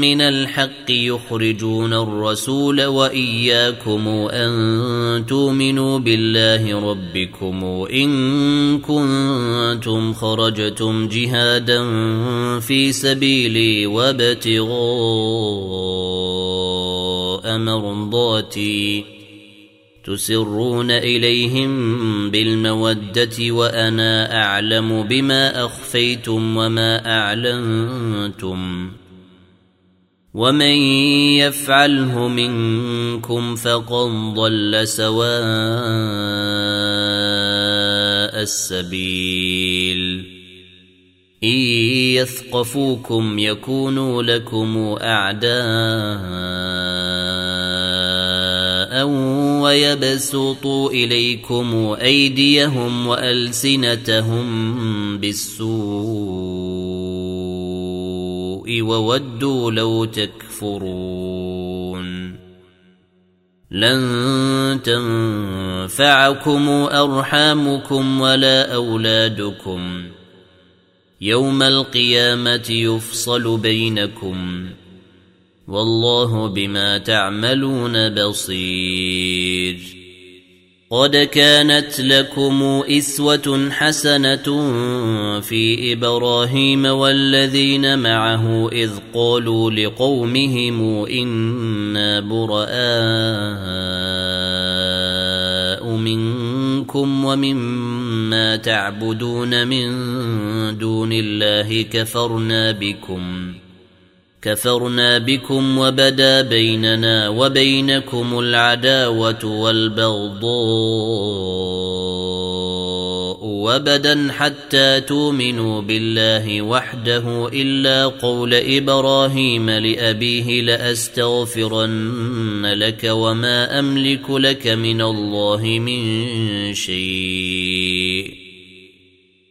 من الحق يخرجون الرسول وإياكم أن تؤمنوا بالله ربكم إن كنتم خرجتم جهادا في سبيلي وابتغاء مرضاتي تسرون إليهم بالمودة وأنا أعلم بما أخفيتم وما أعلنتم ومن يفعله منكم فقد ضل سواء السبيل إن يثقفوكم يكونوا لكم أعداء ويبسطوا إليكم أيديهم وألسنتهم بالسوء وودوا لو تكفرون. لن تنفعكم أرحامكم ولا أولادكم. يوم القيامة يفصل بينكم. والله بما تعملون بصير. قد كانت لكم إسوة حسنة في إبراهيم والذين معه إذ قالوا لقومهم إنا براء منكم ومما تعبدون من دون الله كفرنا بكم. كفرنا بكم وبدا بيننا وبينكم العداوة والبغضاء وبدا حتى تؤمنوا بالله وحده إلا قول إبراهيم لأبيه لأستغفرن لك وما أملك لك من الله من شيء.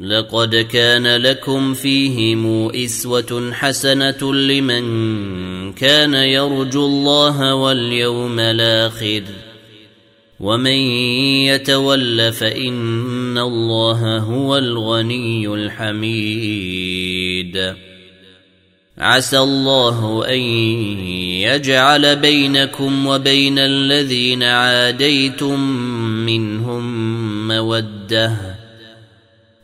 لقد كان لكم فيهم إسوة حسنة لمن كان يرجو الله واليوم الآخر. ومن يتول فإن الله هو الغني الحميد. عسى الله أن يجعل بينكم وبين الذين عاديتم منهم مودة.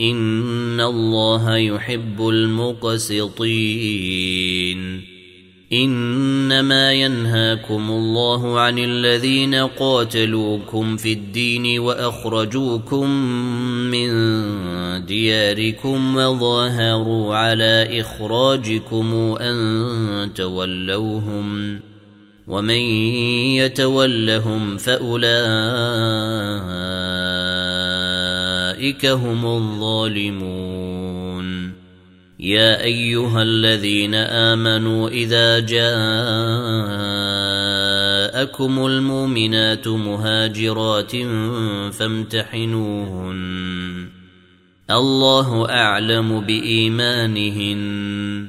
ان الله يحب المقسطين انما ينهاكم الله عن الذين قاتلوكم في الدين واخرجوكم من دياركم وظاهروا على اخراجكم ان تولوهم ومن يتولهم فاولئك هم الظالمون. يا أيها الذين آمنوا إذا جاءكم المؤمنات مهاجرات فامتحنوهن. الله أعلم بإيمانهن.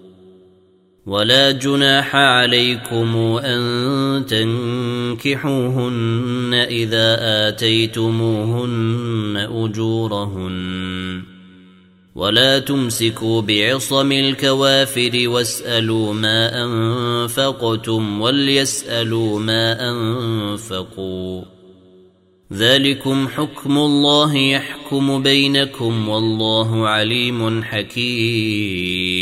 ولا جناح عليكم أن تنكحوهن إذا آتيتموهن أجورهن. ولا تمسكوا بعصم الكوافر واسألوا ما أنفقتم وليسألوا ما أنفقوا. ذلكم حكم الله يحكم بينكم والله عليم حكيم.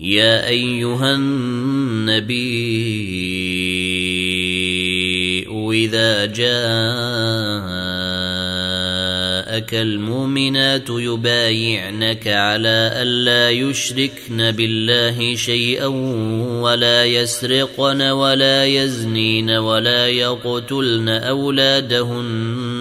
يا أيها النبي إذا جاءك المؤمنات يبايعنك على الا يشركن بالله شيئا ولا يسرقن ولا يزنين ولا يقتلن أولادهن.